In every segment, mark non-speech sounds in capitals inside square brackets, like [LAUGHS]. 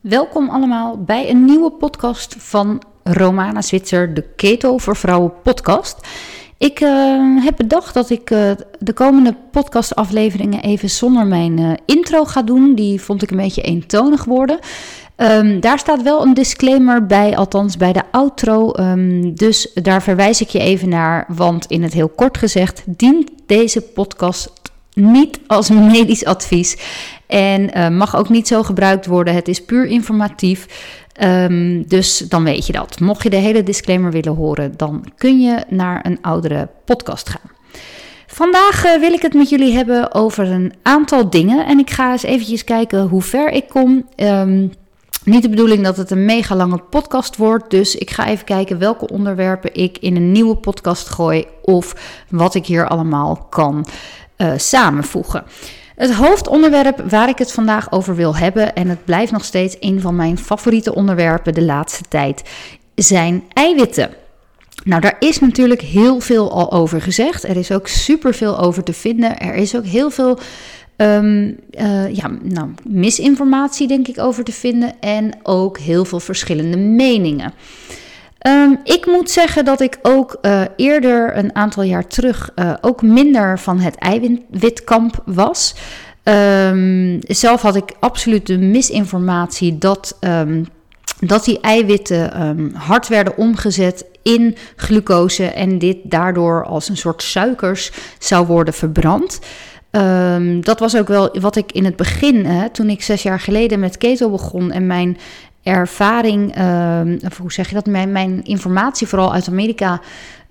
Welkom allemaal bij een nieuwe podcast van Romana Zwitser, de Keto voor Vrouwen podcast. Ik uh, heb bedacht dat ik uh, de komende podcastafleveringen even zonder mijn uh, intro ga doen. Die vond ik een beetje eentonig worden. Um, daar staat wel een disclaimer bij, althans bij de outro. Um, dus daar verwijs ik je even naar, want in het heel kort gezegd dient deze podcast niet als medisch advies en uh, mag ook niet zo gebruikt worden. Het is puur informatief. Um, dus dan weet je dat. Mocht je de hele disclaimer willen horen, dan kun je naar een oudere podcast gaan. Vandaag uh, wil ik het met jullie hebben over een aantal dingen. En ik ga eens eventjes kijken hoe ver ik kom. Um, niet de bedoeling dat het een mega lange podcast wordt. Dus ik ga even kijken welke onderwerpen ik in een nieuwe podcast gooi. Of wat ik hier allemaal kan uh, samenvoegen. Het hoofdonderwerp waar ik het vandaag over wil hebben, en het blijft nog steeds een van mijn favoriete onderwerpen de laatste tijd, zijn eiwitten. Nou, daar is natuurlijk heel veel al over gezegd. Er is ook superveel over te vinden. Er is ook heel veel um, uh, ja, nou, misinformatie, denk ik, over te vinden. En ook heel veel verschillende meningen. Um, ik moet zeggen dat ik ook uh, eerder, een aantal jaar terug, uh, ook minder van het eiwitkamp was. Um, zelf had ik absoluut de misinformatie dat, um, dat die eiwitten hard werden omgezet in glucose en dit daardoor als een soort suikers zou worden verbrand. Dat was ook wel wat ik in het begin, hè, toen ik zes jaar geleden met keto begon en mijn ervaring, uh, of hoe zeg je dat, mijn, mijn informatie vooral uit Amerika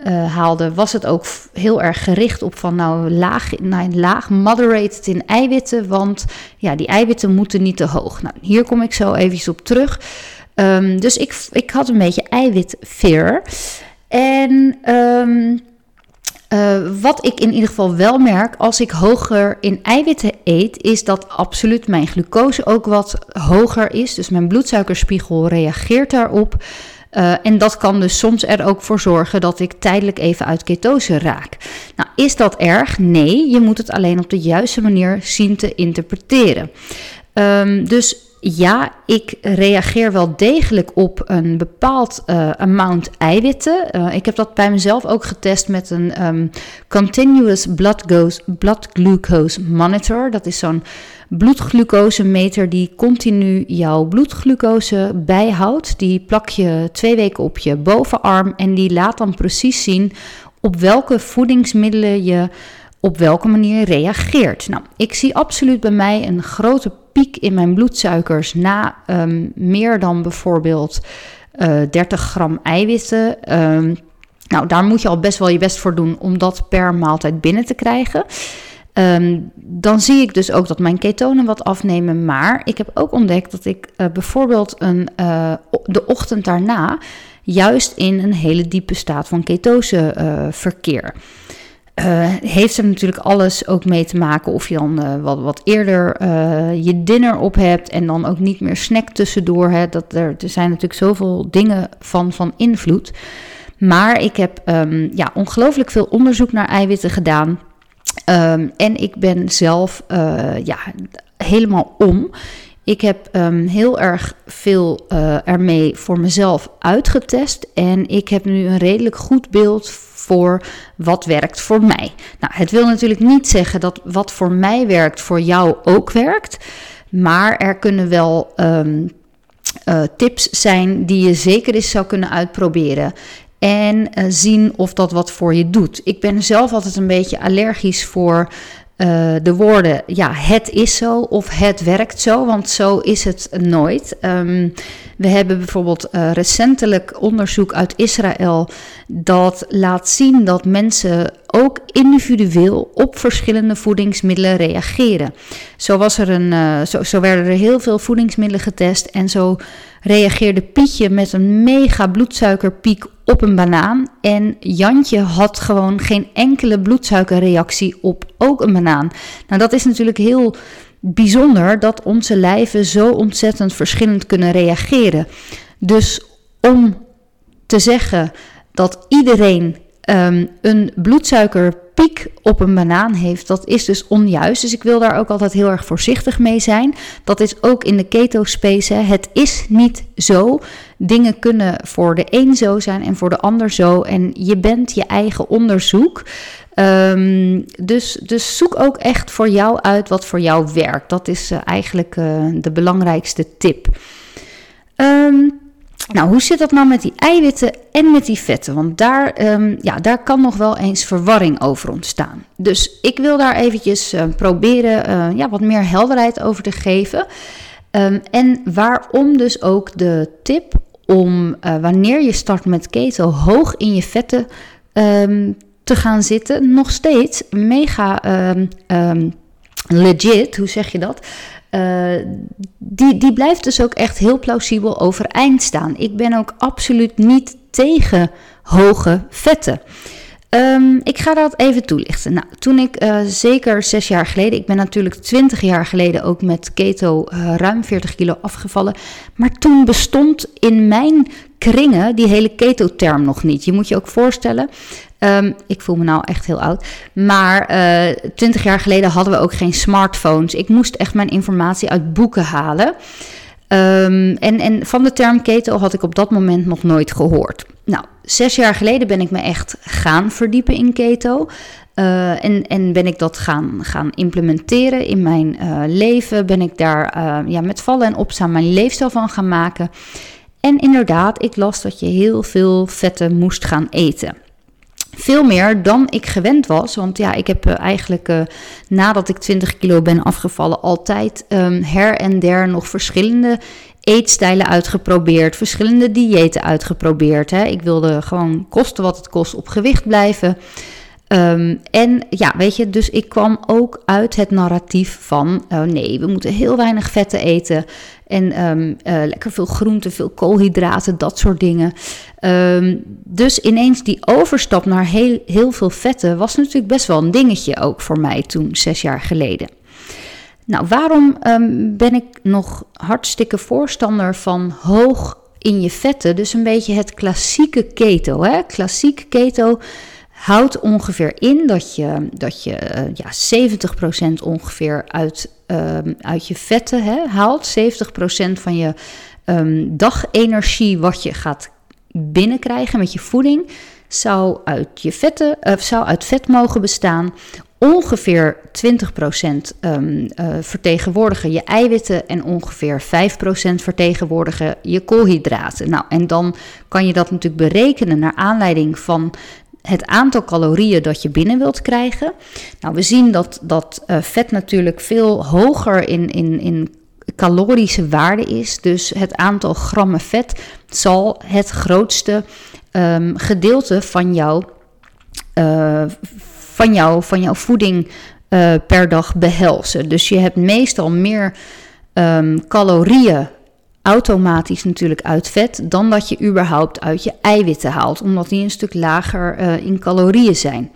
uh, haalde, was het ook heel erg gericht op van nou laag, nou, laag moderated in eiwitten, want ja, die eiwitten moeten niet te hoog. Nou, hier kom ik zo even op terug. Um, dus ik, ik had een beetje eiwitfear. En um, uh, wat ik in ieder geval wel merk als ik hoger in eiwitten eet, is dat absoluut mijn glucose ook wat hoger is. Dus mijn bloedsuikerspiegel reageert daarop. Uh, en dat kan dus soms er ook voor zorgen dat ik tijdelijk even uit ketose raak. Nou, is dat erg? Nee, je moet het alleen op de juiste manier zien te interpreteren. Um, dus ja, ik reageer wel degelijk op een bepaald uh, amount eiwitten. Uh, ik heb dat bij mezelf ook getest met een um, Continuous blood, blood Glucose Monitor. Dat is zo'n bloedglucosemeter die continu jouw bloedglucose bijhoudt. Die plak je twee weken op je bovenarm en die laat dan precies zien op welke voedingsmiddelen je op welke manier reageert. Nou, ik zie absoluut bij mij een grote piek in mijn bloedsuikers na um, meer dan bijvoorbeeld uh, eh, 30 gram eiwitten. Um, nou, daar moet je al best wel je best voor doen om dat per maaltijd binnen te krijgen. Um, dan zie ik dus ook dat mijn ketonen wat afnemen. Maar ik heb ook ontdekt dat ik uh, bijvoorbeeld een, uh, de ochtend daarna juist in een hele diepe staat van ketose verkeer. Uh, heeft er natuurlijk alles ook mee te maken of je dan uh, wat, wat eerder uh, je dinner op hebt en dan ook niet meer snack tussendoor. Hè. Dat er, er zijn natuurlijk zoveel dingen van, van invloed. Maar ik heb um, ja, ongelooflijk veel onderzoek naar eiwitten gedaan. Um, en ik ben zelf ja, helemaal om. Ik heb um, heel erg veel uh, ermee voor mezelf uitgetest. En ik heb nu een redelijk goed beeld voor wat werkt voor mij. Nou, het wil natuurlijk niet zeggen dat wat voor mij werkt voor jou ook werkt. Maar er kunnen wel um, uh, tips zijn die je zeker eens zou kunnen uitproberen. En uh, zien of dat wat voor je doet. Ik ben zelf altijd een beetje allergisch voor uh, de woorden, ja, het is zo of het werkt zo, want zo is het nooit. Um, we hebben bijvoorbeeld uh, recentelijk onderzoek uit Israël dat laat zien dat mensen ook individueel op verschillende voedingsmiddelen reageren. Zo, was er een, uh, zo, zo werden er heel veel voedingsmiddelen getest en zo reageerde Pietje met een mega bloedsuikerpiek op een banaan. En Jantje had gewoon geen enkele bloedsuikerreactie op ook een banaan. Nou, dat is natuurlijk heel bijzonder dat onze lijven zo ontzettend verschillend kunnen reageren. Dus om te zeggen dat iedereen um, een bloedsuiker piek op een banaan heeft, dat is dus onjuist. Dus ik wil daar ook altijd heel erg voorzichtig mee zijn. Dat is ook in de keto space. Het is niet zo. Dingen kunnen voor de een zo zijn en voor de ander zo. En je bent je eigen onderzoek. Um, dus, dus zoek ook echt voor jou uit wat voor jou werkt. Dat is uh, eigenlijk uh, de belangrijkste tip. Um, nou, hoe zit dat nou met die eiwitten en met die vetten? Want daar, um, ja, daar kan nog wel eens verwarring over ontstaan. Dus ik wil daar eventjes uh, proberen uh, ja, wat meer helderheid over te geven. Um, en waarom dus ook de tip om uh, wanneer je start met keto hoog in je vetten um, te gaan zitten, nog steeds mega legit, hoe zeg je dat? Uh, die, die blijft dus ook echt heel plausibel overeind staan. Ik ben ook absoluut niet tegen hoge vetten. Um, ik ga dat even toelichten. Nou, toen ik uh, zeker zes jaar geleden, ik ben natuurlijk twintig jaar geleden ook met keto uh, ruim 40 kilo afgevallen. Maar toen bestond in mijn kringen die hele keto-term nog niet. Je moet je ook voorstellen, Um, ik voel me nou echt heel oud. Maar eh, twintig uh, jaar geleden hadden we ook geen smartphones. Ik moest echt mijn informatie uit boeken halen. Um, en, en van de term keto had ik op dat moment nog nooit gehoord. Nou, zes jaar geleden ben ik me echt gaan verdiepen in keto. Uh, en, en ben ik dat gaan, gaan implementeren in mijn uh, leven. Ben ik daar ja, met vallen en opstaan mijn leefstijl van gaan maken. En inderdaad, ik las dat je heel veel vetten moest gaan eten. Veel meer dan ik gewend was. Want ja, ik heb uh, eigenlijk uh, nadat ik 20 kilo ben afgevallen, altijd um, her en der nog verschillende eetstijlen uitgeprobeerd, verschillende diëten uitgeprobeerd. Hè. Ik wilde gewoon kosten wat het kost op gewicht blijven. Um, en ja, weet je, dus ik kwam ook uit het narratief van: oh nee, we moeten heel weinig vetten eten. En um, uh, lekker veel groenten, veel koolhydraten, dat soort dingen. Um, dus ineens die overstap naar heel, heel veel vetten was natuurlijk best wel een dingetje ook voor mij toen, zes jaar geleden. Nou, waarom um, ben ik nog hartstikke voorstander van hoog in je vetten? Dus een beetje het klassieke keto. Hè? Klassiek keto houdt ongeveer in dat je, dat je uh, ja, 70% ongeveer uit, um, uit je vetten haalt. 70% van je um, dagenergie wat je gaat binnenkrijgen met je voeding zou uit, je vetten, uh, zou uit vet mogen bestaan. Ongeveer 20% um, uh, vertegenwoordigen je eiwitten en ongeveer 5% vertegenwoordigen je koolhydraten. Nou, en dan kan je dat natuurlijk berekenen naar aanleiding van het aantal calorieën dat je binnen wilt krijgen. Nou, we zien dat, dat uh, vet natuurlijk veel hoger in, in, in calorische waarde is. Dus het aantal grammen vet zal het grootste um, gedeelte van, jou, uh, van, jou, van jouw voeding uh, per dag behelzen. Dus je hebt meestal meer um, calorieën automatisch natuurlijk uit vet dan dat je überhaupt uit je eiwitten haalt, omdat die een stuk lager uh, in calorieën zijn.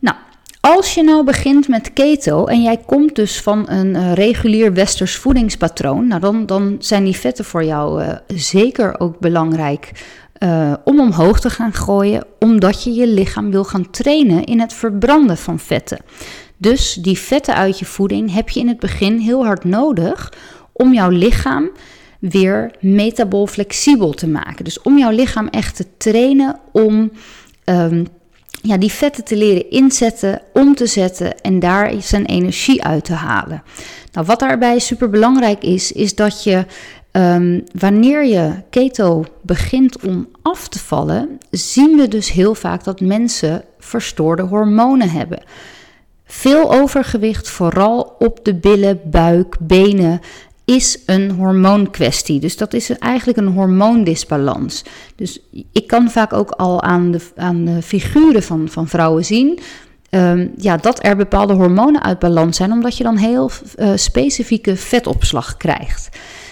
Nou, als je nou begint met keto en jij komt dus van een uh, regulier westers voedingspatroon, nou dan, dan zijn die vetten voor jou uh, zeker ook belangrijk om omhoog te gaan gooien, omdat je je lichaam wil gaan trainen in het verbranden van vetten. Dus die vetten uit je voeding heb je in het begin heel hard nodig om jouw lichaam weer metabool flexibel te maken. Dus om jouw lichaam echt te trainen om um, ja, die vetten te leren inzetten, om te zetten en daar zijn energie uit te halen. Nou, wat daarbij super belangrijk is, is dat je um, wanneer je keto begint om af te vallen, zien we dus heel vaak dat mensen verstoorde hormonen hebben. Veel overgewicht, vooral op de billen, buik, benen is een hormoonkwestie. Dus dat is eigenlijk een hormoondisbalans. Dus ik kan vaak ook al aan de, aan figuren van, van vrouwen zien. Um, ja, dat er bepaalde hormonen uit balans zijn, omdat je dan heel uh, specifieke vetopslag krijgt.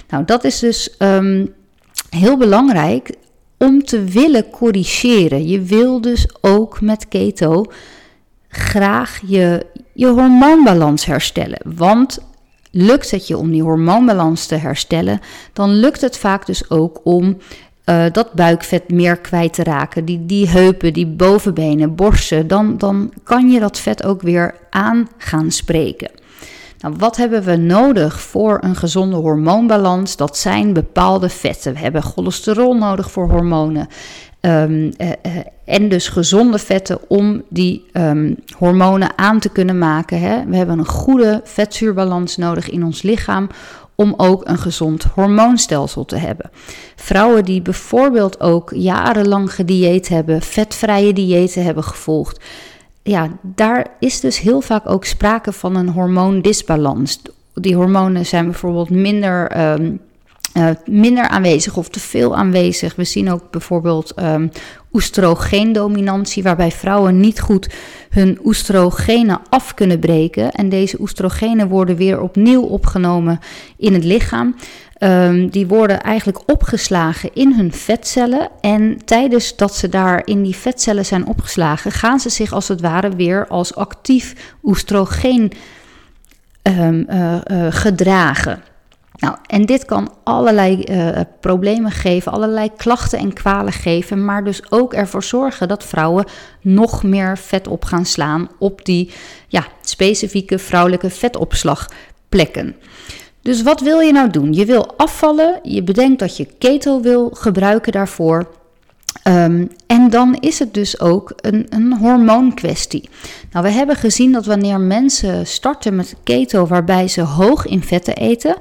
Nou, dat is dus um, heel belangrijk om te willen corrigeren. Je wil dus ook met keto graag je, je hormoonbalans herstellen. Want lukt het je om die hormoonbalans te herstellen, dan lukt het vaak dus ook om uh, dat buikvet meer kwijt te raken. Die, die heupen, die bovenbenen, borsten. Dan, dan kan je dat vet ook weer aan gaan spreken. Nou, wat hebben we nodig voor een gezonde hormoonbalans? Dat zijn bepaalde vetten. We hebben cholesterol nodig voor hormonen. Um, uh, uh, en dus gezonde vetten om die um, hormonen aan te kunnen maken. Hè. We hebben een goede vetzuurbalans nodig in ons lichaam om ook een gezond hormoonstelsel te hebben. Vrouwen die bijvoorbeeld ook jarenlang gedieet hebben, vetvrije diëten hebben gevolgd, ja, daar is dus heel vaak ook sprake van een hormoondisbalans. Die hormonen zijn bijvoorbeeld minder. Um, uh, minder aanwezig of te veel aanwezig. We zien ook bijvoorbeeld um, oestrogeendominantie, waarbij vrouwen niet goed hun oestrogenen af kunnen breken. En deze oestrogenen worden weer opnieuw opgenomen in het lichaam. Um, die worden eigenlijk opgeslagen in hun vetcellen. En tijdens dat ze daar in die vetcellen zijn opgeslagen, gaan ze zich als het ware weer als actief oestrogeen um, uh, uh, gedragen. Nou, en dit kan allerlei uh, problemen geven, allerlei klachten en kwalen geven, maar dus ook ervoor zorgen dat vrouwen nog meer vet op gaan slaan op die ja, specifieke vrouwelijke vetopslagplekken. Dus wat wil je nou doen? Je wil afvallen, je bedenkt dat je keto wil gebruiken daarvoor. Um, en dan is het dus ook een, een hormoonkwestie. Nou, we hebben gezien dat wanneer mensen starten met keto, waarbij ze hoog in vetten eten,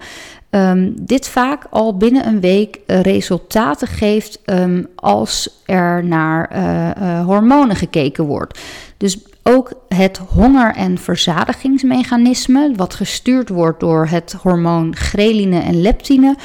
um, dit vaak al binnen een week uh, resultaten geeft um, als er naar uh, uh, hormonen gekeken wordt. Dus ook het honger- en verzadigingsmechanisme, wat gestuurd wordt door het hormoon ghreline en leptine,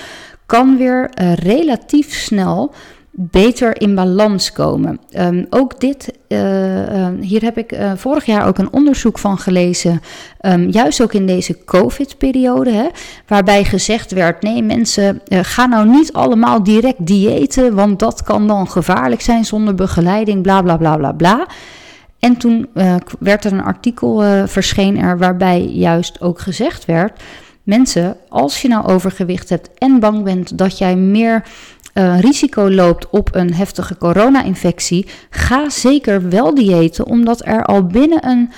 kan weer relatief snel beter in balans komen. Um, ook dit, uh, hier heb ik uh, vorig jaar ook een onderzoek van gelezen, um, juist ook in deze COVID-periode, waarbij gezegd werd: nee, mensen, uh, ga nou niet allemaal direct diëten, want dat kan dan gevaarlijk zijn zonder begeleiding, bla bla bla bla bla. En toen werd er een artikel verscheen er waarbij juist ook gezegd werd: mensen, als je nou overgewicht hebt en bang bent dat jij meer uh, risico loopt op een heftige corona-infectie, ga zeker wel diëten, omdat er al binnen een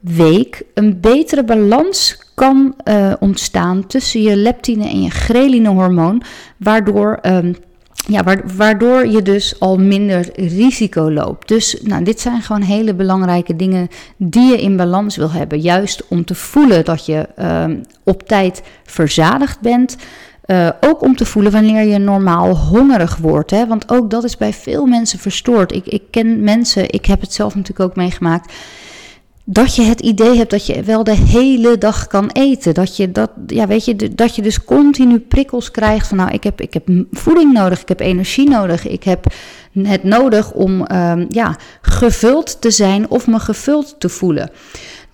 week een betere balans kan uh, ontstaan tussen je leptine en je ghreline hormoon, waardoor, um, ja, waardoor je dus al minder risico loopt. Dus nou, dit zijn gewoon hele belangrijke dingen die je in balans wil hebben, juist om te voelen dat je um, op tijd verzadigd bent. Uh, ook om te voelen wanneer je normaal hongerig wordt. Hè? Want ook dat is bij veel mensen verstoord. Ik, ik ken mensen, ik heb het zelf natuurlijk ook meegemaakt. Dat je het idee hebt dat je wel de hele dag kan eten. Dat je, dat, ja, weet je, dat je dus continu prikkels krijgt van nou, ik heb, ik heb voeding nodig, ik heb energie nodig, ik heb het nodig om um, ja, gevuld te zijn of me gevuld te voelen.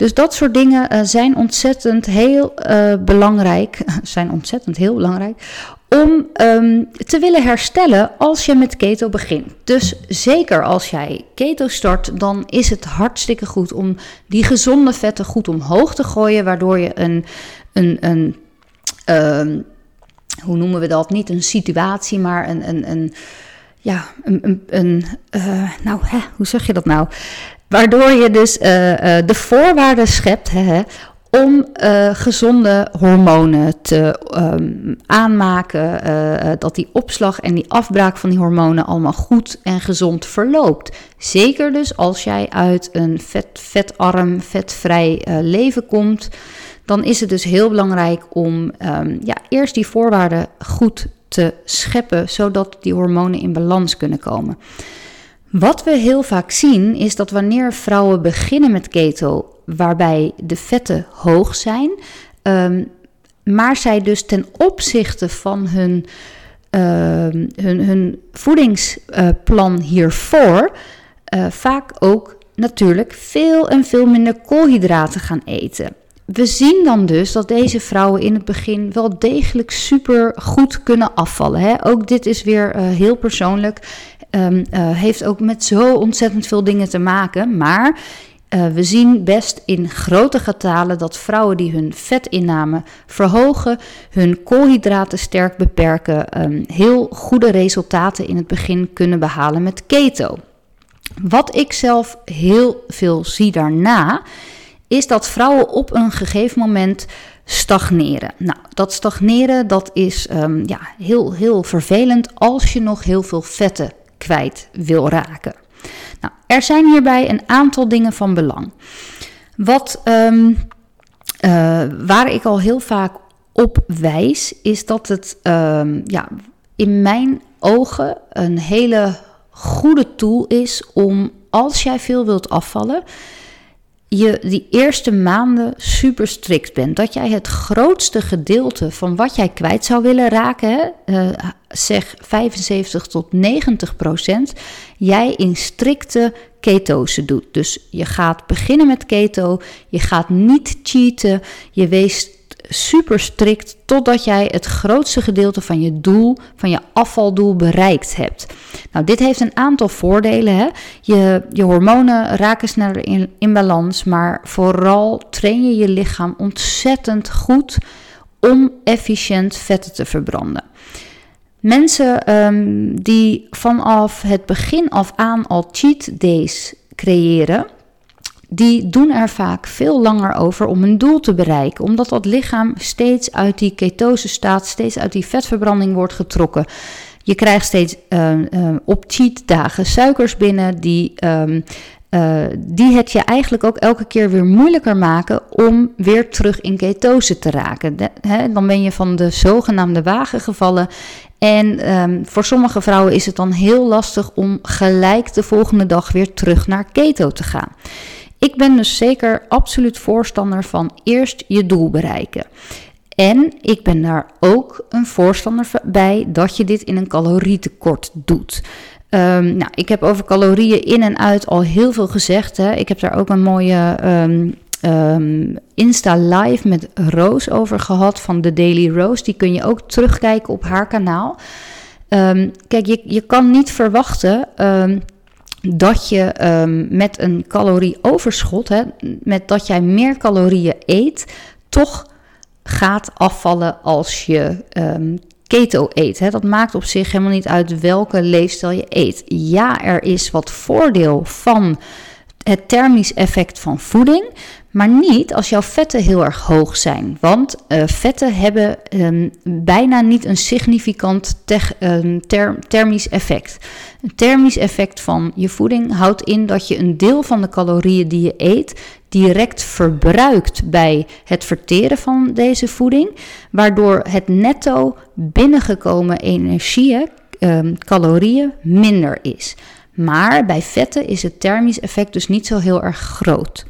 Dus dat soort dingen uh, zijn ontzettend heel uh, belangrijk, [LAUGHS] zijn ontzettend heel belangrijk, om um, te willen herstellen als je met keto begint. Dus zeker als jij keto start, dan is het hartstikke goed om die gezonde vetten goed omhoog te gooien, waardoor je een, een, een um, hoe noemen we dat? Niet een situatie, maar een, een, een ja, een, een, een uh, nou, hè, hoe zeg je dat nou? Waardoor je dus uh, uh, de voorwaarden schept hè, om uh, gezonde hormonen te um, aanmaken. dat die opslag en die afbraak van die hormonen allemaal goed en gezond verloopt. Zeker dus als jij uit een vet, vetarm, vetvrij leven komt. Dan is het dus heel belangrijk om um, ja, eerst die voorwaarden goed te scheppen, zodat die hormonen in balans kunnen komen. Wat we heel vaak zien is dat wanneer vrouwen beginnen met keto, waarbij de vetten hoog zijn, um, maar zij dus ten opzichte van hun, uh, hun, hun voedingsplan hiervoor uh, vaak ook natuurlijk veel en veel minder koolhydraten gaan eten. We zien dan dus dat deze vrouwen in het begin wel degelijk super goed kunnen afvallen. Hè? Ook dit is weer uh, heel persoonlijk um, heeft ook met zo ontzettend veel dingen te maken. Maar uh, we zien best in grote getalen dat vrouwen die hun vetinname verhogen, hun koolhydraten sterk beperken, um, heel goede resultaten in het begin kunnen behalen met keto. Wat ik zelf heel veel zie daarna, is dat vrouwen op een gegeven moment stagneren. Nou, dat stagneren dat is um, ja, heel, heel vervelend als je nog heel veel vetten kwijt wil raken. Nou, er zijn hierbij een aantal dingen van belang. Wat, um, uh, waar ik al heel vaak op wijs, is dat het um, ja, in mijn ogen een hele goede tool is om als jij veel wilt afvallen, je die eerste maanden super strikt bent. Dat jij het grootste gedeelte van wat jij kwijt zou willen raken, uh, zeg 75 tot 90 procent, jij in strikte ketose doet. Dus je gaat beginnen met keto, je gaat niet cheaten, je wees super strikt totdat jij het grootste gedeelte van je doel, van je afvaldoel bereikt hebt. Nou, dit heeft een aantal voordelen. Hè? Je, je hormonen raken sneller in, in balans, maar vooral train je je lichaam ontzettend goed om efficiënt vetten te verbranden. Mensen um, die vanaf het begin af aan al cheat days creëren, die doen er vaak veel langer over om een doel te bereiken, omdat dat lichaam steeds uit die ketose staat, steeds uit die vetverbranding wordt getrokken. Je krijgt steeds uh, uh, op cheat dagen suikers binnen die, um, uh, die het je eigenlijk ook elke keer weer moeilijker maken om weer terug in ketose te raken. Hè, dan ben je van de zogenaamde wagen gevallen en um, voor sommige vrouwen is het dan heel lastig om gelijk de volgende dag weer terug naar keto te gaan. Ik ben dus zeker absoluut voorstander van eerst je doel bereiken. En ik ben daar ook een voorstander bij dat je dit in een calorietekort doet. Um, nou, ik heb over calorieën in en uit al heel veel gezegd. Hè. Ik heb daar ook een mooie um, um, Insta Live met Roos over gehad van de Daily Rose. Die kun je ook terugkijken op haar kanaal. kijk, je, je kan niet verwachten dat je um, met een calorieoverschot, hè, met dat jij meer calorieën eet, toch gaat afvallen als je um, keto eet. Hè. Dat maakt op zich helemaal niet uit welke leefstijl je eet. Ja, er is wat voordeel van het thermisch effect van voeding, maar niet als jouw vetten heel erg hoog zijn. Want uh, vetten hebben um, bijna niet een significant ter thermisch effect. Een thermisch effect van je voeding houdt in dat je een deel van de calorieën die je eet direct verbruikt bij het verteren van deze voeding, waardoor het netto binnengekomen energieën, um, calorieën, minder is. Maar bij vetten is het thermisch effect dus niet zo heel erg groot.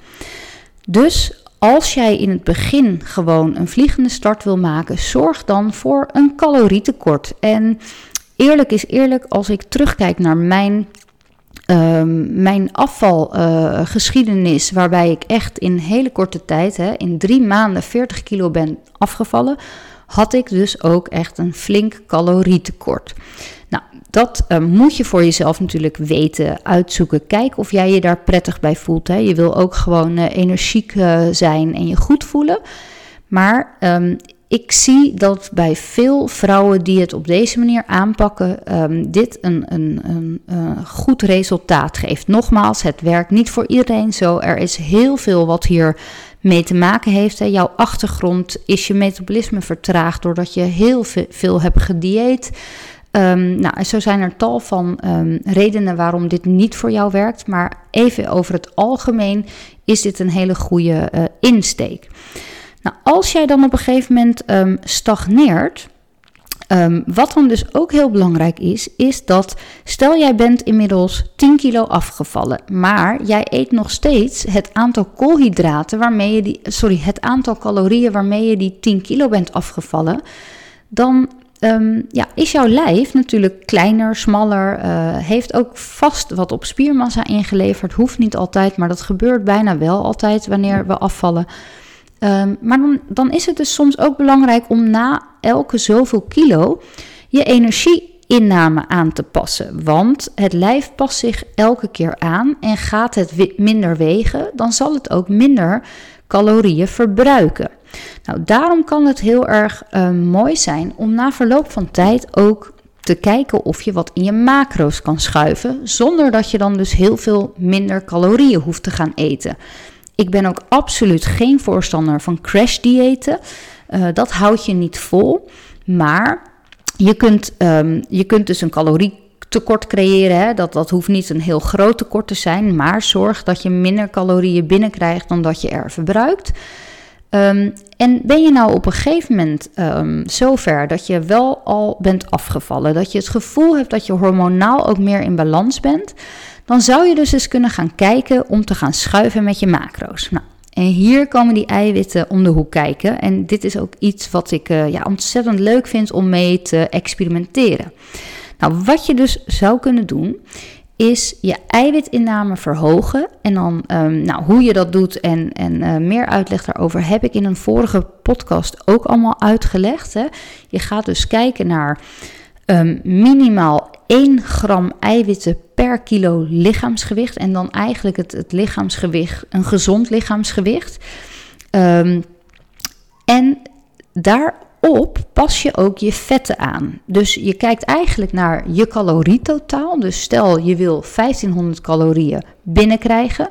Dus als jij in het begin gewoon een vliegende start wil maken, zorg dan voor een calorietekort. En eerlijk is eerlijk, als ik terugkijk naar mijn, uh, mijn afvalgeschiedenis, waarbij ik echt in hele korte tijd, hè, in drie maanden 40 kilo ben afgevallen, had ik dus ook echt een flink calorietekort. Nou, dat uh, moet je voor jezelf natuurlijk weten, uitzoeken. Kijk of jij je daar prettig bij voelt. Hè. Je wil ook gewoon uh, energiek uh, zijn en je goed voelen. Maar um, ik zie dat bij veel vrouwen die het op deze manier aanpakken, um, dit een, een, een, goed resultaat geeft. Nogmaals, het werkt niet voor iedereen zo. Er is heel veel wat hier mee te maken heeft. Hè. Jouw achtergrond is je metabolisme vertraagd doordat je heel veel, veel hebt gedieet. Um, nou, zo zijn er tal van um, redenen waarom dit niet voor jou werkt. Maar even over het algemeen is dit een hele goede uh, insteek. Nou, als jij dan op een gegeven moment um, stagneert. wat dan dus ook heel belangrijk is, is dat stel jij bent inmiddels 10 kilo afgevallen, maar jij eet nog steeds het aantal koolhydraten waarmee je die, sorry, het aantal calorieën waarmee je die 10 kilo bent afgevallen, dan um, ja, is jouw lijf natuurlijk kleiner, smaller, uh, heeft ook vast wat op spiermassa ingeleverd. Hoeft niet altijd, maar dat gebeurt bijna wel altijd wanneer we afvallen. Um, maar dan, dan is het dus soms ook belangrijk om na elke zoveel kilo je energie inname aan te passen. Want het lijf past zich elke keer aan en gaat het minder wegen, dan zal het ook minder calorieën verbruiken. Nou, daarom kan het heel erg uh, mooi zijn om na verloop van tijd ook te kijken of je wat in je macro's kan schuiven, zonder dat je dan dus heel veel minder calorieën hoeft te gaan eten. Ik ben ook absoluut geen voorstander van crash diëten. Uh, dat houdt je niet vol. Maar je kunt, um, je kunt dus een calorietekort creëren. Hè? Dat, dat hoeft niet een heel groot tekort te zijn. Maar zorg dat je minder calorieën binnenkrijgt dan dat je er verbruikt. Um, en ben je nou op een gegeven moment um, zover dat je wel al bent afgevallen, dat je het gevoel hebt dat je hormonaal ook meer in balans bent, dan zou je dus eens kunnen gaan kijken om te gaan schuiven met je macro's. Nou, en hier komen die eiwitten om de hoek kijken. En dit is ook iets wat ik uh, ja, ontzettend leuk vind om mee te experimenteren. Nou, wat je dus zou kunnen doen, is je eiwitinname verhogen. En dan, um, nou, hoe je dat doet en, en uh, meer uitleg daarover heb ik in een vorige podcast ook allemaal uitgelegd. Hè. Je gaat dus kijken naar um, minimaal 1 gram eiwitten per kilo lichaamsgewicht. En dan eigenlijk het, het lichaamsgewicht, een gezond lichaamsgewicht. Um, en daarop pas je ook je vetten aan. Dus je kijkt eigenlijk naar je calorietotaal. Dus stel je wil 1500 calorieën binnenkrijgen.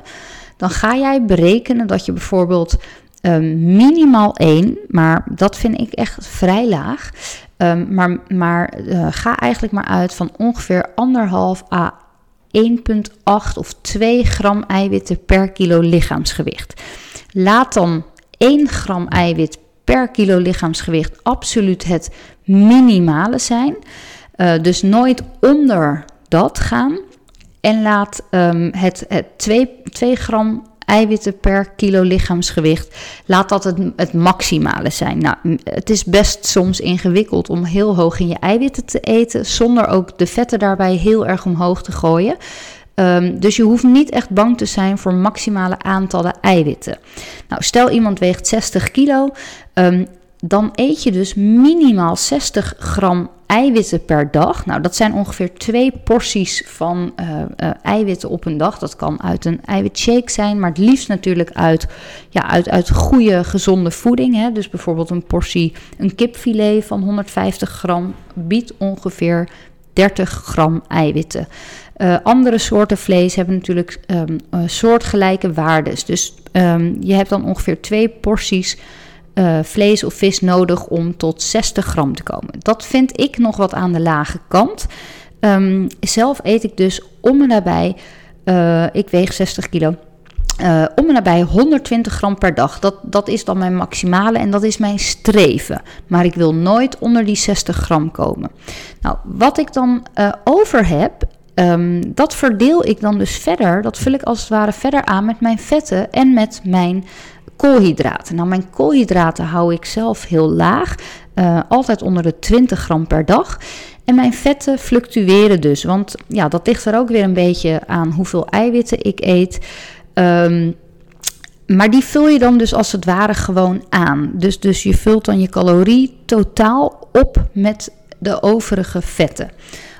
Dan ga jij berekenen dat je bijvoorbeeld um, minimaal 1, maar dat vind ik echt vrij laag. Um, maar maar uh, ga eigenlijk maar uit van ongeveer anderhalf à 1,8 of 2 gram eiwitten per kilo lichaamsgewicht. Laat dan 1 gram eiwit per kilo lichaamsgewicht absoluut het minimale zijn. Uh, dus nooit onder dat gaan. En laat het, het 2, 2 gram eiwitten per kilo lichaamsgewicht, laat dat het, het maximale zijn. Nou, het is best soms ingewikkeld om heel hoog in je eiwitten te eten, zonder ook de vetten daarbij heel erg omhoog te gooien. Um, dus je hoeft niet echt bang te zijn voor maximale aantallen eiwitten. Nou, stel iemand weegt 60 kilo, um, dan eet je dus minimaal 60 gram eiwitten per dag. Nou, dat zijn ongeveer twee porties van uh, eiwitten op een dag. Dat kan uit een eiwitshake zijn, maar het liefst natuurlijk uit, ja, uit, uit goede, gezonde voeding. Hè. Dus bijvoorbeeld een portie, een kipfilet van 150 gram biedt ongeveer 30 gram eiwitten. Uh, andere soorten vlees hebben natuurlijk um, soortgelijke waardes. Dus um, je hebt dan ongeveer twee porties uh, vlees of vis nodig om tot 60 gram te komen. Dat vind ik nog wat aan de lage kant. Um, zelf eet ik dus om en nabij, ik weeg 60 kilo, om en nabij 120 gram per dag. Dat, dat is dan mijn maximale en dat is mijn streven. Maar ik wil nooit onder die 60 gram komen. Nou, wat ik dan over heb, Um, dat verdeel ik dan dus verder. Dat vul ik als het ware verder aan met mijn vetten en met mijn koolhydraten. Nou, mijn koolhydraten hou ik zelf heel laag, uh, altijd onder de 20 gram per dag. En mijn vetten fluctueren dus, want ja, dat ligt er ook weer een beetje aan hoeveel eiwitten ik eet. Um, maar die vul je dan dus als het ware gewoon aan. Dus, dus je vult dan je calorie totaal op met de overige vetten.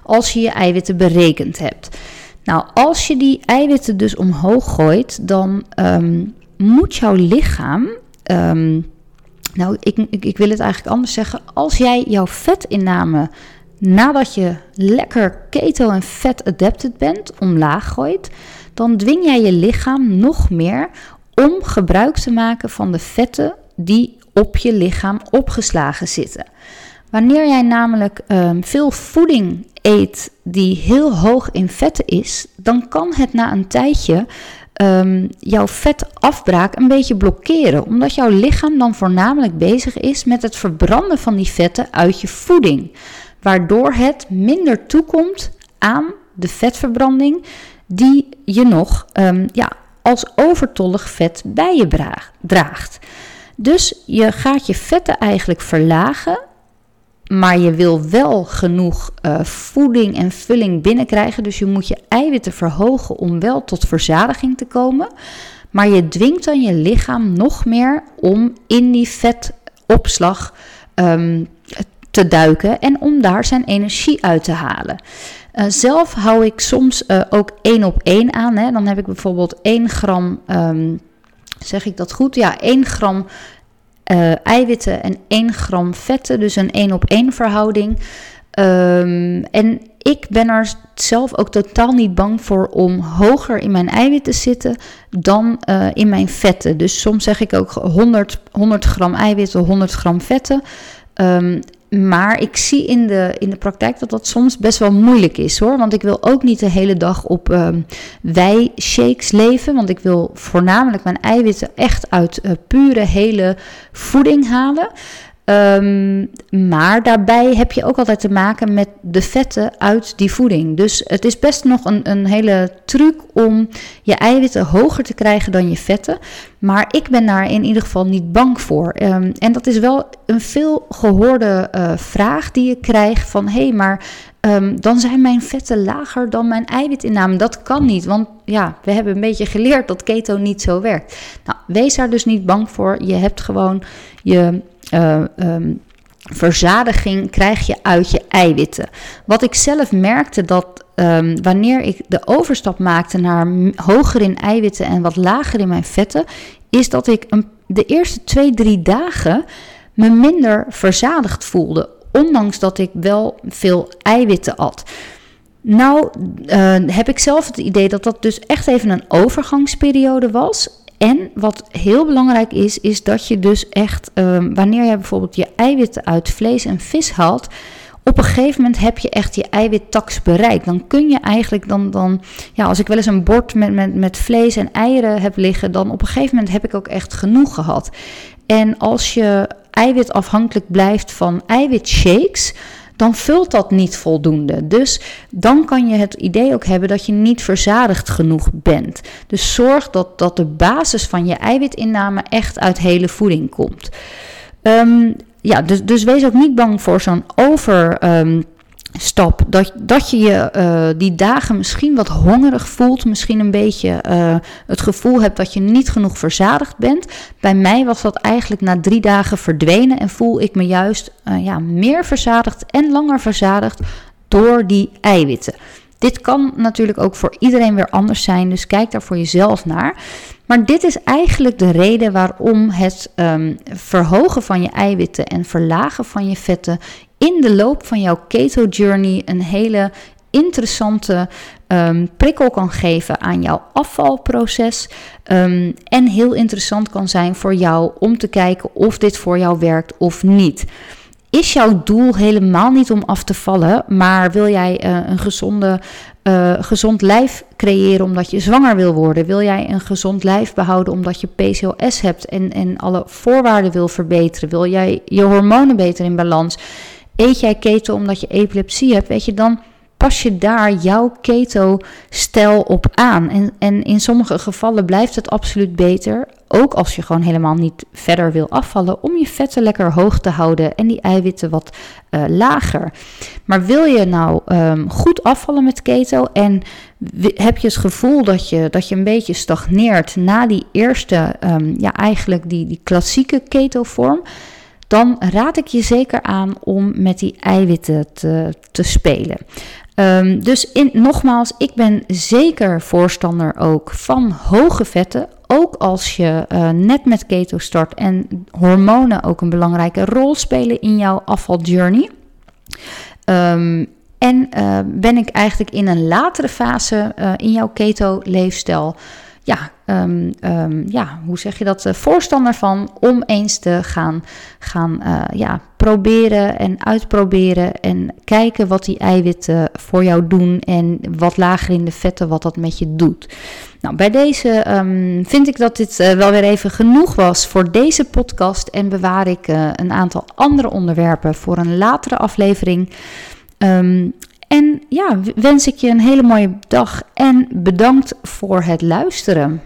Als je je eiwitten berekend hebt. Nou, als je die eiwitten dus omhoog gooit, dan um, moet jouw lichaam. Um, nou, ik, ik, ik, wil het eigenlijk anders zeggen. Als jij jouw vetinname nadat je lekker keto en vet adapted bent omlaag gooit, dan dwing jij je lichaam nog meer om gebruik te maken van de vetten die op je lichaam opgeslagen zitten. Wanneer jij namelijk um, veel voeding eet die heel hoog in vetten is, dan kan het na een tijdje um, jouw vetafbraak een beetje blokkeren. Omdat jouw lichaam dan voornamelijk bezig is met het verbranden van die vetten uit je voeding. Waardoor het minder toekomt aan de vetverbranding die je nog um, ja, als overtollig vet bij je draagt. Dus je gaat je vetten eigenlijk verlagen maar je wil wel genoeg uh, voeding en vulling binnenkrijgen. Dus je moet je eiwitten verhogen om wel tot verzadiging te komen. Maar je dwingt dan je lichaam nog meer om in die vetopslag um, te duiken en om daar zijn energie uit te halen. Uh, zelf hou ik soms uh, ook één op één aan. Hè. Dan heb ik bijvoorbeeld 1 gram, um, zeg ik dat goed? Ja, 1 gram uh, eiwitten en 1 gram vetten. Dus een 1 op 1 verhouding. Um, en ik ben er zelf ook totaal niet bang voor om hoger in mijn eiwitten te zitten dan uh, in mijn vetten. Dus soms zeg ik ook 100, 100 gram eiwitten, 100 gram vetten. Um, maar ik zie in de, in de praktijk dat dat soms best wel moeilijk is hoor. Want ik wil ook niet de hele dag op uh, wei-shakes leven. Want ik wil voornamelijk mijn eiwitten echt uit uh, pure hele voeding halen. Um, maar daarbij heb je ook altijd te maken met de vetten uit die voeding. Dus het is best nog een, een hele truc om je eiwitten hoger te krijgen dan je vetten. Maar ik ben daar in ieder geval niet bang voor. Um, en dat is wel een veel gehoorde uh, vraag die je krijgt van... hé, hey, maar Um, dan zijn mijn vetten lager dan mijn eiwitinname. Dat kan niet, want ja, we hebben een beetje geleerd dat keto niet zo werkt. Nou, wees daar dus niet bang voor. Je hebt gewoon je uh, um, verzadiging krijg je uit je eiwitten. Wat ik zelf merkte dat um, wanneer ik de overstap maakte naar hoger in eiwitten en wat lager in mijn vetten, is dat ik een, de eerste twee, drie dagen me minder verzadigd voelde. Ondanks dat ik wel veel eiwitten at. Nou uh, heb ik zelf het idee dat dat dus echt even een overgangsperiode was. En wat heel belangrijk is, is dat je dus echt, um, wanneer je bijvoorbeeld je eiwitten uit vlees en vis haalt, op een gegeven moment heb je echt je eiwittax bereikt. Dan kun je eigenlijk dan, dan ja, als ik wel eens een bord met, met, met vlees en eieren heb liggen, dan op een gegeven moment heb ik ook echt genoeg gehad. En als je eiwitafhankelijk blijft van eiwitshakes, dan vult dat niet voldoende. Dus dan kan je het idee ook hebben dat je niet verzadigd genoeg bent. Dus zorg dat, dat de basis van je eiwitinname echt uit hele voeding komt. Um, ja, dus, dus wees ook niet bang voor zo'n over. Um, stap. Dat, dat je je uh, die dagen misschien wat hongerig voelt. Misschien een beetje uh, het gevoel hebt dat je niet genoeg verzadigd bent. Bij mij was dat eigenlijk na drie dagen verdwenen. En voel ik me juist uh, ja, meer verzadigd en langer verzadigd door die eiwitten. Dit kan natuurlijk ook voor iedereen weer anders zijn. Dus kijk daar voor jezelf naar. Maar dit is eigenlijk de reden waarom het um, verhogen van je eiwitten en verlagen van je vetten in de loop van jouw keto journey een hele interessante um, prikkel kan geven aan jouw afvalproces. Um, en heel interessant kan zijn voor jou om te kijken of dit voor jou werkt of niet. Is jouw doel helemaal niet om af te vallen, maar wil jij uh, een gezonde, uh, gezond lijf creëren omdat je zwanger wil worden? Wil jij een gezond lijf behouden omdat je PCOS hebt en, en alle voorwaarden wil verbeteren? Wil jij je hormonen beter in balans? Eet jij keto omdat je epilepsie hebt, weet je, dan pas je daar jouw keto-stijl op aan. En, en in sommige gevallen blijft het absoluut beter, ook als je gewoon helemaal niet verder wil afvallen, om je vetten lekker hoog te houden en die eiwitten wat uh, lager. Maar wil je nou um, goed afvallen met keto en heb je het gevoel dat je, dat je een beetje stagneert na die eerste, um, ja eigenlijk die, die klassieke keto-vorm dan raad ik je zeker aan om met die eiwitten te, te spelen. Um, dus in, nogmaals, ik ben zeker voorstander ook van hoge vetten. Ook als je uh, net met keto start en hormonen ook een belangrijke rol spelen in jouw afvaljourney. Um, en uh, ben ik eigenlijk in een latere fase uh, in jouw keto-leefstijl ja, um, um, ja, hoe zeg je dat, voorstander van om eens te gaan, gaan uh, ja, proberen en uitproberen en kijken wat die eiwitten voor jou doen en wat lager in de vetten, wat dat met je doet. Nou, bij deze um, vind ik dat dit uh, wel weer even genoeg was voor deze podcast en bewaar ik een aantal andere onderwerpen voor een latere aflevering. En ja, wens ik je een hele mooie dag en bedankt voor het luisteren.